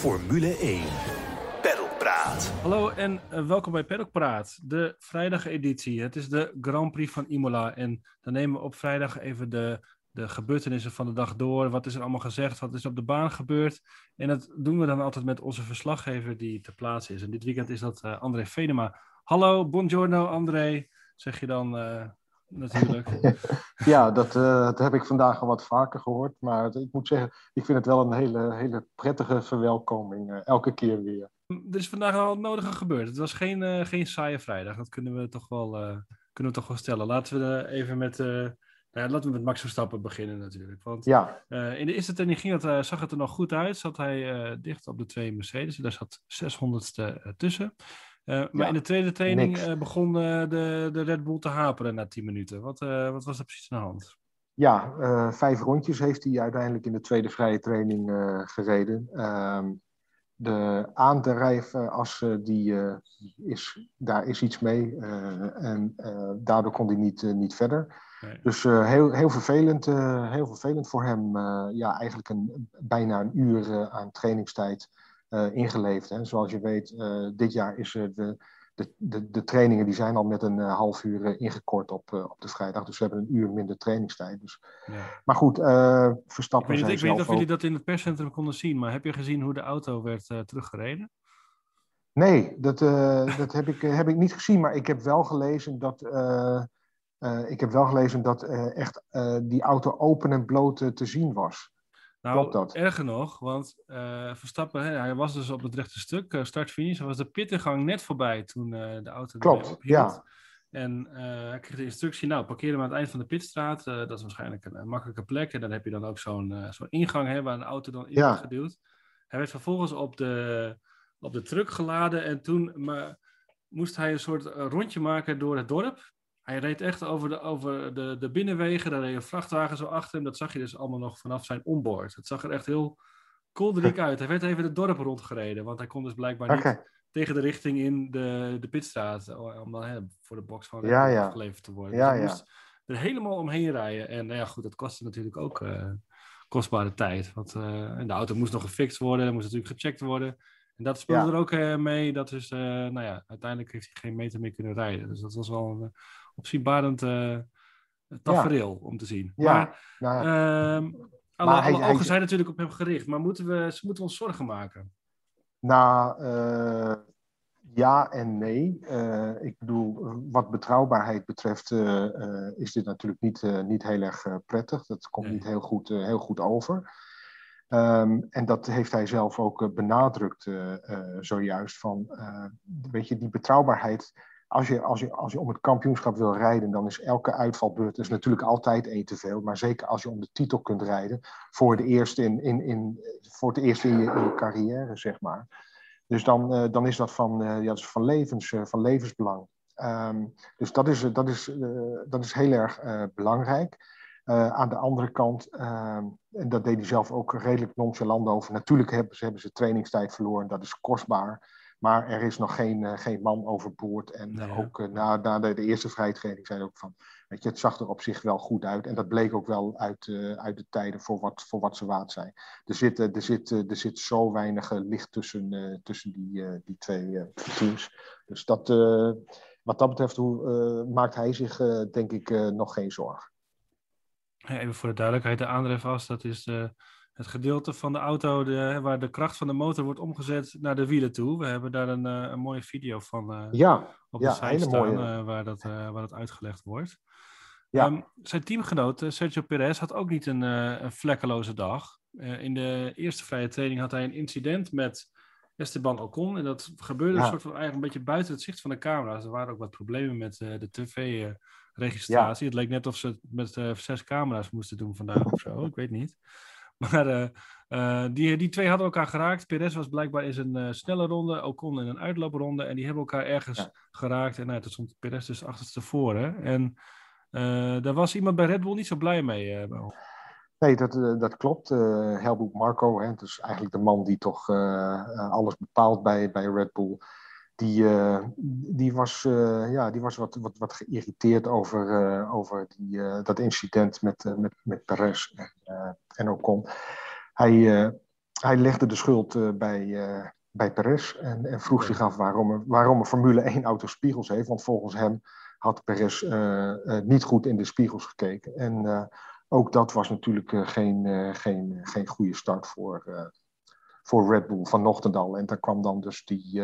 Formule 1. Pedalpraat. Hallo en uh, welkom bij Paddock Praat, de vrijdageditie. Het is de Grand Prix van Imola en dan nemen we op vrijdag even de, de gebeurtenissen van de dag door. Wat is er allemaal gezegd, wat is op de baan gebeurd. En dat doen we dan altijd met onze verslaggever die ter plaatse is. En dit weekend is dat uh, André Venema. Hallo, buongiorno André, zeg je dan uh, natuurlijk. ja, dat, uh, dat heb ik vandaag al wat vaker gehoord. Maar ik moet zeggen, ik vind het wel een hele, hele prettige verwelkoming. Uh, elke keer weer. Er is vandaag al het nodige gebeurd. Het was geen, uh, geen saaie vrijdag. Dat kunnen we toch wel, kunnen we toch wel stellen. Laten we even met, nou ja, laten we met Max Verstappen beginnen natuurlijk. Want ja. in de eerste training ging het, zag het er nog goed uit. Zat hij dicht op de twee Mercedes. Daar zat 600ste tussen. Uh, maar ja, in de tweede training uh, begon uh, de, de Red Bull te haperen na 10 minuten. Wat, wat was er precies aan de hand? Ja, vijf rondjes heeft hij uiteindelijk in de tweede vrije training gereden. Ehm, de aandrijfas, die, is, daar is iets mee. en daardoor kon hij niet, niet verder. Nee. Dus heel, heel, vervelend, heel vervelend voor hem. ja, eigenlijk een, bijna een uur aan trainingstijd ingeleefd. Hè. Zoals je weet, uh, dit jaar is de, de, de, de, trainingen die zijn al met een half uur ingekort op, op de vrijdag. Dus we hebben een uur minder trainingstijd. Dus. Ja. Maar goed, Verstappen Ik weet, niet, ik weet niet of jullie dat in het perscentrum konden zien, maar heb je gezien hoe de auto werd teruggereden? Nee, dat, dat heb, ik, heb ik niet gezien, maar ik heb wel gelezen dat... ik heb wel gelezen dat echt die auto open en bloot te zien was. Nou, dat? erger nog, want uh, Verstappen, hè, hij was dus op het rechte stuk, uh, start-finish. Hij was de pittengang net voorbij toen uh, de auto Klopt, ja. En hij kreeg de instructie, nou, parkeer hem aan het eind van de pitstraat. dat is waarschijnlijk een, een, makkelijke plek. En dan heb je dan ook zo'n zo'n ingang hè, waar een auto dan in ja. wordt geduwd. Hij werd vervolgens op de, op de truck geladen en toen maar, moest hij een soort rondje maken door het dorp. Hij reed echt over de, over de, de binnenwegen. Daar reed een vrachtwagen zo achter hem. Dat zag je dus allemaal nog vanaf zijn onboard. Het zag er echt heel kolderiek uit. Hij werd even het dorp rondgereden. Want hij kon dus blijkbaar okay. niet tegen de richting in de, de pitstraat. Om dan hè, voor de box van ja, ja. afgeleverd te worden. Ja, dus hij moest er helemaal omheen rijden. En nou ja, goed, dat kostte natuurlijk ook uh, kostbare tijd. Want uh, de auto moest nog gefixt worden. Er moest natuurlijk gecheckt worden. En dat speelde ja. er ook mee. Dat is, nou ja, uiteindelijk heeft hij geen meter meer kunnen rijden. Dus dat was wel een opzienbarend uh, tafereel ja. om te zien. Ja, maar, nou, uh, alle, maar hij, alle ogen hij, zijn natuurlijk op hem gericht. Maar moeten we, moeten we ons zorgen maken? Nou, uh, ja en nee. Uh, ik bedoel, wat betrouwbaarheid betreft is dit natuurlijk niet, niet heel erg prettig. Dat komt nee. niet heel goed, heel goed over. Um, en dat heeft hij zelf ook benadrukt zojuist. Van, weet je, die betrouwbaarheid als je, als, je, als je om het kampioenschap wil rijden, dan is elke uitvalbeurt is natuurlijk altijd één te veel. Maar zeker als je om de titel kunt rijden, voor, de eerste in, in, in, voor het eerst in je, carrière, zeg maar. Dus dan, uh, dan is dat van, uh, ja, dat is van, levens, uh, van levensbelang. Um, dus dat is, dat is, dat is heel erg belangrijk. aan de andere kant, ehm, en dat deed hij zelf ook redelijk nonchalant over. Natuurlijk hebben ze, hebben ze trainingstijd verloren, dat is kostbaar. Maar er is nog geen, uh, geen man overboord. En uh, ook uh, na, na de, de, eerste vrijtraining zei ook van... Weet je, het zag er op zich wel goed uit. En dat bleek ook wel uit, uit de tijden voor wat, voor wat ze waard zijn. Er zit, er zit, er zit zo weinig licht tussen, tussen die, die twee teams. Dus dat, wat dat betreft hoe, maakt hij zich denk ik nog geen zorgen. Even voor de duidelijkheid, de aandrijf was, dat is de het gedeelte van de auto de, waar de kracht van de motor wordt omgezet naar de wielen toe. We hebben daar een, een mooie video van uh, ja, op de ja, site staan uh, waar, dat, waar dat uitgelegd wordt. Ja. Um, zijn teamgenoot Sergio Perez had ook niet een, een vlekkeloze dag. in de eerste vrije training had hij een incident met Esteban Ocon. En dat gebeurde ja. een soort van eigenlijk een beetje buiten het zicht van de camera's. Er waren ook wat problemen met de tv-registratie. Het leek net of ze het met zes camera's moesten doen vandaag of zo. Ik weet niet. Maar uh, uh, die, die twee hadden elkaar geraakt. Perez was blijkbaar in een uh, snelle ronde, Ocon in een uitloopronde. En die hebben elkaar ergens ja. geraakt. En nou, toen stond Perez dus achterstevoren. En daar was iemand bij Red Bull niet zo blij mee. Nee, dat, dat klopt. Helmut Marco, hè, dus eigenlijk de man die toch alles bepaalt bij, bij Red Bull. Die, die, was, ja, die was wat, wat, wat geïrriteerd over, over die, dat incident met, met, met Perez en, en Ocon. Hij, hij legde de schuld bij, bij Perez en, en vroeg zich af waarom, waarom een Formule 1 auto spiegels heeft. Want volgens hem had Perez niet goed in de spiegels gekeken. En ook dat was natuurlijk geen, geen, geen goede start voor, voor Red Bull vanochtend al. En daar kwam dan dus die,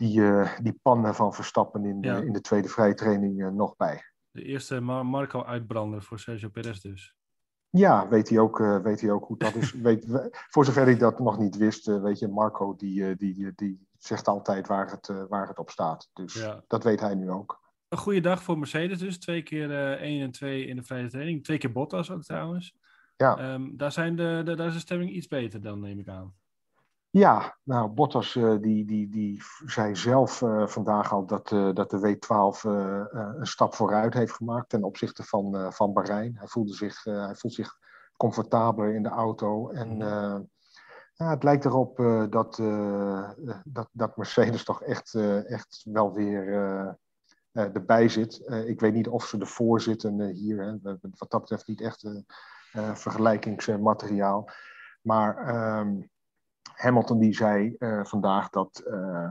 die, die pannen van Verstappen in, de, in de tweede vrije training nog bij. De eerste Marco uitbrander voor Sergio Perez dus. Ja, weet hij ook, uh, weet hij ook hoe dat is. weet, voor zover ik dat nog niet wist, weet je, Marco die, die, die zegt altijd waar het, waar het op staat. Dus ja. dat weet hij nu ook. Een goede dag voor Mercedes dus. Twee keer 1 en 2 in de vrije training. Twee keer Bottas ook trouwens. Ja. Um, daar, zijn de, de, daar is de stemming iets beter dan, neem ik aan. Ja, nou, Bottas uh, die, die, die zei zelf uh, vandaag al dat, uh, dat de W12 een stap vooruit heeft gemaakt ten opzichte van, van Bahrein. Hij voelde zich, hij voelt zich comfortabeler in de auto. En ja, het lijkt erop dat, dat, dat Mercedes toch echt, echt wel weer erbij zit. ik weet niet of ze ervoor zitten hier. Hè. Wat dat betreft niet echt vergelijkingsmateriaal. Maar... Um, Hamilton die zei uh, vandaag dat. Uh,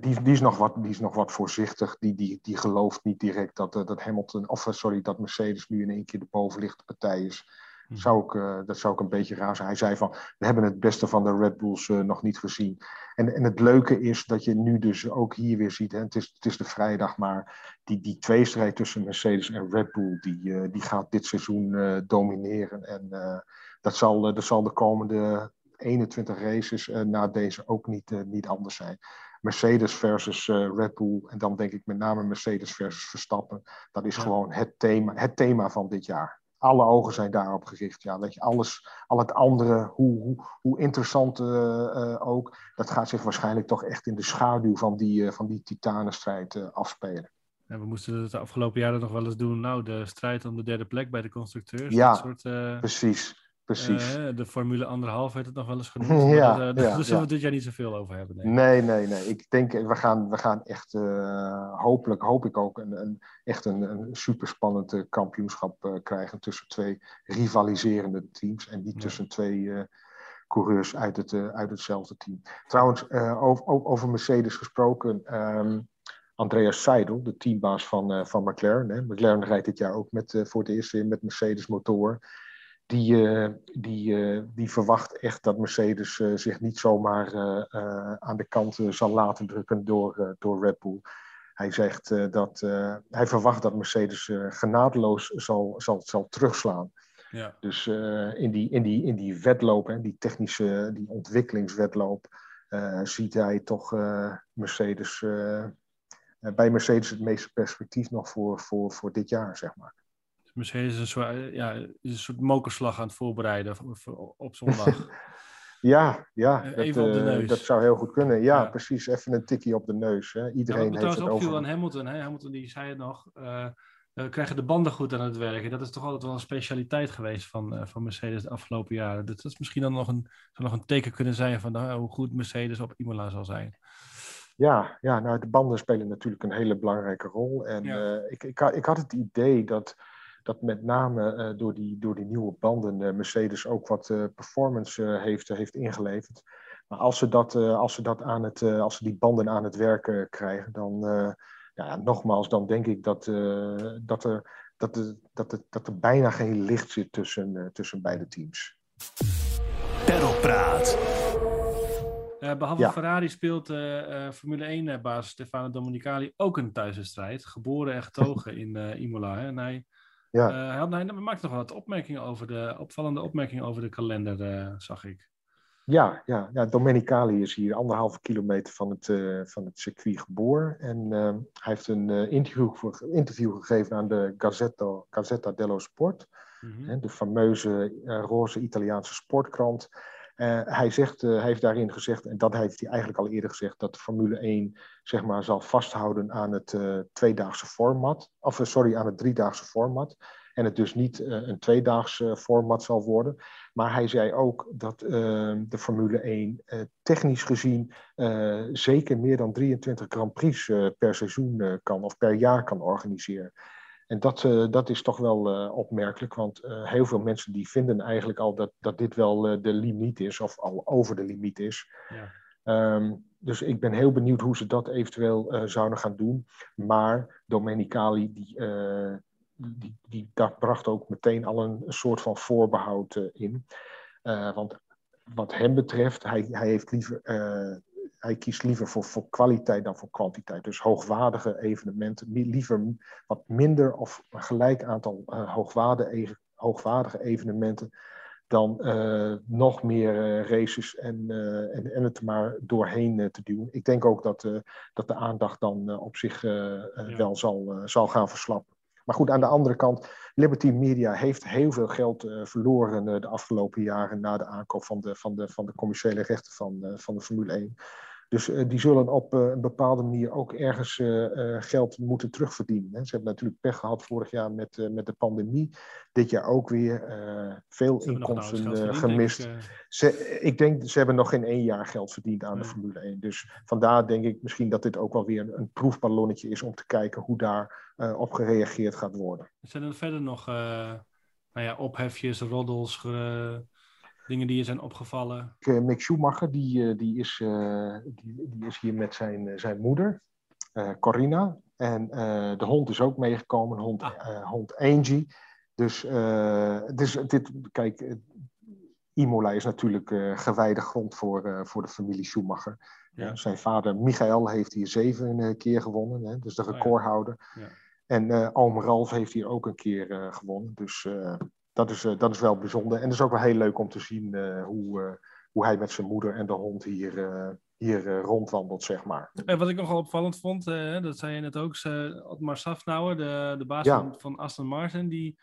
die, die, is nog wat, die is nog wat voorzichtig. Die, die, die gelooft niet direct dat, dat Hamilton. Of sorry, dat Mercedes nu in één keer de bovenliggende partij is. Hmm. Zou ik, dat zou ik een beetje raar zijn. Hij zei van, we hebben het beste van de Red Bulls nog niet gezien. En, en het leuke is dat je nu dus ook hier weer ziet, hè, het, is, het is de vrijdag, maar die, die tweestrijd tussen Mercedes en Red Bull, die, die gaat dit seizoen domineren. En dat, zal, dat zal de komende 21 races uh, na deze ook niet, uh, niet anders zijn. Mercedes versus uh, Red Bull. En dan denk ik met name Mercedes versus Verstappen. Dat is ja. gewoon het thema, het thema van dit jaar. Alle ogen zijn daarop gericht. Ja, dat je alles, al het andere, hoe, hoe, hoe interessant ook, dat gaat zich waarschijnlijk toch echt in de schaduw van die, van die titanenstrijd afspelen. En we moesten het de afgelopen jaren nog wel eens doen. Nou, de strijd om de derde plek bij de constructeurs. Ja, soort, precies. Precies. Uh, de Formule anderhalf heeft het nog wel eens genoemd. ja, daar, ja, zullen we dit jaar niet zoveel over hebben. Nee, nee, nee. nee. Ik denk, we gaan, we gaan echt, uh, hopelijk, hoop ik ook, een, een echt een, een superspannend uh, kampioenschap krijgen tussen twee rivaliserende teams. En niet ja. tussen twee coureurs uit, het, uit hetzelfde team. Trouwens, over, over, Mercedes gesproken. Um, Andreas Seidel, de teambaas van, van McLaren. Hè. McLaren rijdt dit jaar ook met, voor het eerst weer met Mercedes motor die, uh, die, uh, die verwacht echt dat Mercedes uh, zich niet zomaar aan de kant zal laten drukken door, door Red Bull. Hij zegt dat hij verwacht dat Mercedes genadeloos zal, zal, zal terugslaan. Ja. Dus in, die, in, die, in die wedloop, hè, die technische die ontwikkelingswedloop, ziet hij toch Mercedes, bij Mercedes het meeste perspectief nog voor, voor, voor dit jaar, zeg maar. Mercedes is een soort, ja, is een soort mokerslag aan het voorbereiden op zondag. ja, ja dat, uh, dat, zou heel goed kunnen. Ja, ja, precies. Even een tikkie op de neus. Hè. Iedereen ja, heeft het over. aan Hamilton. Hè? Hamilton die zei het nog. Uh, we krijgen de banden goed aan het werken. Dat is toch altijd wel een specialiteit geweest van, uh, van Mercedes de afgelopen jaren. Dat is misschien dan nog een, zou nog een teken kunnen zijn van nou, hoe goed Mercedes op Imola zal zijn. Ja, ja nou, de banden spelen natuurlijk een hele belangrijke rol. En ja. ik, ik, ik, had het idee dat dat met name uh, door, die, door die nieuwe banden uh, Mercedes ook wat uh, performance heeft, heeft ingeleverd. Maar als ze, dat, als, ze dat aan het, als ze die banden aan het werken krijgen, dan, ja, nogmaals, dan denk ik dat, dat, er, dat, er, dat, er, dat er bijna geen licht zit tussen, tussen beide teams. Perlpraat. Uh, behalve ja. Ferrari speelt uh, uh, Formule 1-baas Stefano Domenicali ook een thuiswedstrijd. Geboren en getogen in Imola. Hè? En hij ja. Uh, hij, had, hij maakte nog wat opmerkingen over de, opvallende opmerkingen over de kalender, uh, zag ik. Ja, ja, ja, Domenicali is hier anderhalve kilometer van het, uh, van het circuit geboren. En hij heeft een interview, interview gegeven aan de Gazzetta, Gazzetta dello Sport. Mm -hmm. De fameuze roze Italiaanse sportkrant. Uh, hij, zegt, uh, hij heeft daarin gezegd, en dat heeft hij eigenlijk al eerder gezegd, dat Formule 1 zeg maar, zal vasthouden aan het uh, tweedaagse format, of sorry, aan het driedaagse format. En het dus niet een tweedaagse format zal worden. Maar hij zei ook dat de Formule 1 technisch gezien zeker meer dan 23 Grand Prix per seizoen kan of per jaar kan organiseren. En dat, uh, dat is toch wel uh, opmerkelijk, want uh, heel veel mensen die vinden eigenlijk al dat, dat dit wel de limiet is, of al over de limiet is. Ja. Um, dus ik ben heel benieuwd hoe ze dat eventueel zouden gaan doen. Maar Domenicali, die, die, die, dat bracht ook meteen al een, een soort van voorbehoud in. want wat hem betreft, hij, hij heeft liever hij kiest liever voor, voor kwaliteit dan voor kwantiteit. Dus hoogwaardige evenementen, liever wat minder of een gelijk aantal uh, hoogwaardige, hoogwaardige evenementen dan uh, nog meer uh, races en, en, en, het maar doorheen te duwen. Ik denk ook dat, dat de aandacht dan op zich ja. wel zal, zal gaan verslappen. Maar goed, aan de andere kant, Liberty Media heeft heel veel geld verloren de afgelopen jaren na de aankoop van de, van de, van de commerciële rechten van, van de Formule 1. Dus uh, die zullen op uh, een bepaalde manier ook ergens uh, geld moeten terugverdienen. Hè. Ze hebben natuurlijk pech gehad vorig jaar met, met de pandemie. Dit jaar ook weer veel inkomsten gemist. Denk ik, ze, ik, denk, ze hebben nog geen één jaar geld verdiend aan de Formule 1. Dus vandaar denk ik misschien dat dit ook wel weer een, een proefballonnetje is om te kijken hoe daar op gereageerd gaat worden. Zijn er verder nog nou ja, ophefjes, roddels, Dingen die je zijn opgevallen? Uh, Mick Schumacher, die, uh, die, is, uh, die, die, is hier met zijn, zijn moeder, Corina. En de hond is ook meegekomen, hond, ah. hond Angie. Dus, dus dit, kijk, Imola is natuurlijk gewijde grond voor, voor de familie Schumacher. Ja. Zijn vader Michael heeft hier zeven keer gewonnen, hè, dus de oh recordhouder. ja. En oom Ralf heeft hier ook een keer gewonnen. Dus dat is, uh, dat is wel bijzonder. En het is ook wel heel leuk om te zien uh, hoe, uh, hoe hij met zijn moeder en de hond hier, hier rondwandelt, zeg maar. En wat ik nogal opvallend vond, dat zei je net ook, Otmar Safnauer, de, de baas ja. van, van Aston Martin, die,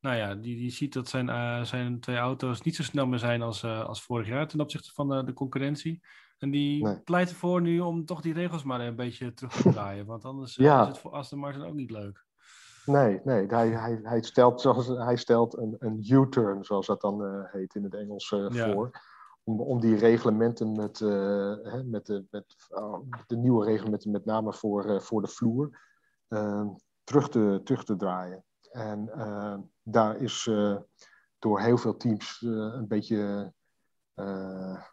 nou ja, die, die ziet dat zijn, zijn twee auto's niet zo snel meer zijn als, als vorig jaar ten opzichte van de, de concurrentie. En die nee. pleit ervoor nu om toch die regels maar een beetje terug te draaien. Want anders ja. is het voor Aston Martin ook niet leuk. Nee, nee hij, hij, hij stelt, zoals, hij stelt een, een U-turn, zoals dat dan uh, heet in het Engels, uh, ja. voor. Om, om die reglementen met, uh, hè, met, de, met de nieuwe reglementen, met name voor, voor de vloer, terug, te, terug te draaien. En daar is door heel veel teams een beetje.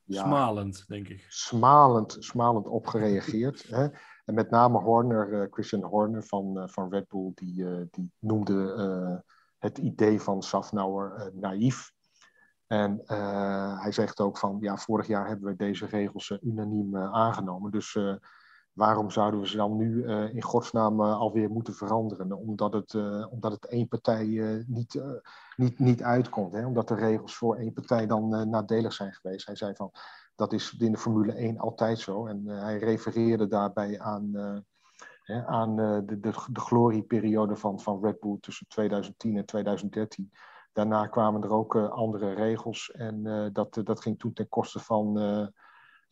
ja, smalend, denk ik. Smalend, smalend op gereageerd. hè? Met name Horner, uh, Christian Horner van, uh, van Red Bull, die, uh, die noemde het idee van Safnauer naïef. En hij zegt ook van, ja, vorig jaar hebben we deze regels unaniem aangenomen. Dus waarom zouden we ze dan nu in godsnaam alweer moeten veranderen? Omdat het, omdat het één partij niet, niet, niet uitkomt. Hè? Omdat de regels voor één partij dan nadelig zijn geweest. Hij zei van, dat is in de Formule 1 altijd zo. En hij refereerde daarbij aan, aan de, de, de glorieperiode van, van Red Bull tussen 2010 en 2013. Daarna kwamen er ook andere regels en dat, dat ging toen ten koste van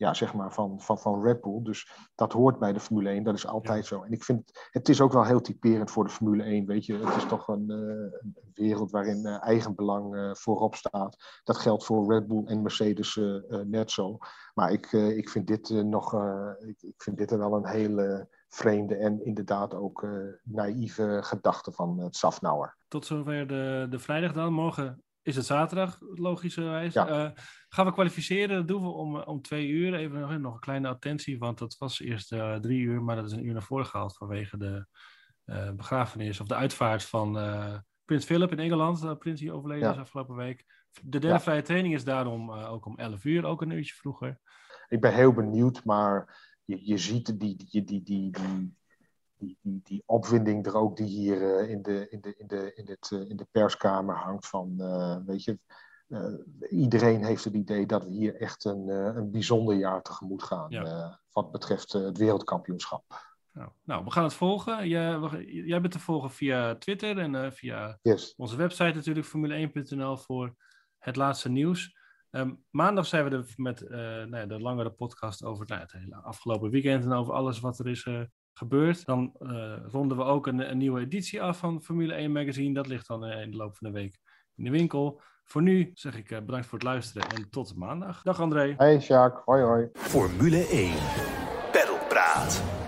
ja, zeg maar van, van, van Red Bull. Dus dat hoort bij de Formule 1, dat is altijd zo. En ik vind, het is ook wel heel typerend voor de Formule 1, weet je. Het is toch een, uh, een wereld waarin uh, eigenbelang uh, voorop staat. Dat geldt voor Red Bull en Mercedes net zo. Maar ik, ik vind dit nog, ik, ik, vind dit er wel een hele vreemde en inderdaad ook naïeve gedachte van het Safnauer. Tot zover de, de vrijdag dan. Morgen is het zaterdag, logischerwijs. Ja. Uh, gaan we kwalificeren? Dat doen we om, om twee uur. Even nog, nog een kleine attentie, want dat was eerst uh, drie uur, maar dat is een uur naar voren gehaald vanwege de uh, begrafenis of de uitvaart van Prins Philip in Engeland. prins die overleden ja. is afgelopen week. De derde ja. vrije training is daarom ook om 11 uur, ook een uurtje vroeger. Ik ben heel benieuwd, maar je, je ziet die, die, die, die, die die, die, die opwinding er ook die hier uh, in, de, in, de, in, de, in, het, uh, in de perskamer hangt van, uh, weet je, iedereen heeft het idee dat we hier echt een, een bijzonder jaar tegemoet gaan ja. wat betreft het wereldkampioenschap. Nou, nou, we gaan het volgen. Jij, jij bent te volgen via Twitter en via yes. onze website natuurlijk, formule1.nl voor het laatste nieuws. Um, maandag zijn we er met nou ja, de langere podcast over nou, het hele afgelopen weekend en over alles wat er is gebeurt. Dan uh, ronden we ook een, een, nieuwe editie af van Formule 1 Magazine. Dat ligt dan uh, in de loop van de week in de winkel. Voor nu zeg ik uh, bedankt voor het luisteren en tot maandag. Dag André. Hey Jacques, hoi hoi. Formule 1 Praat.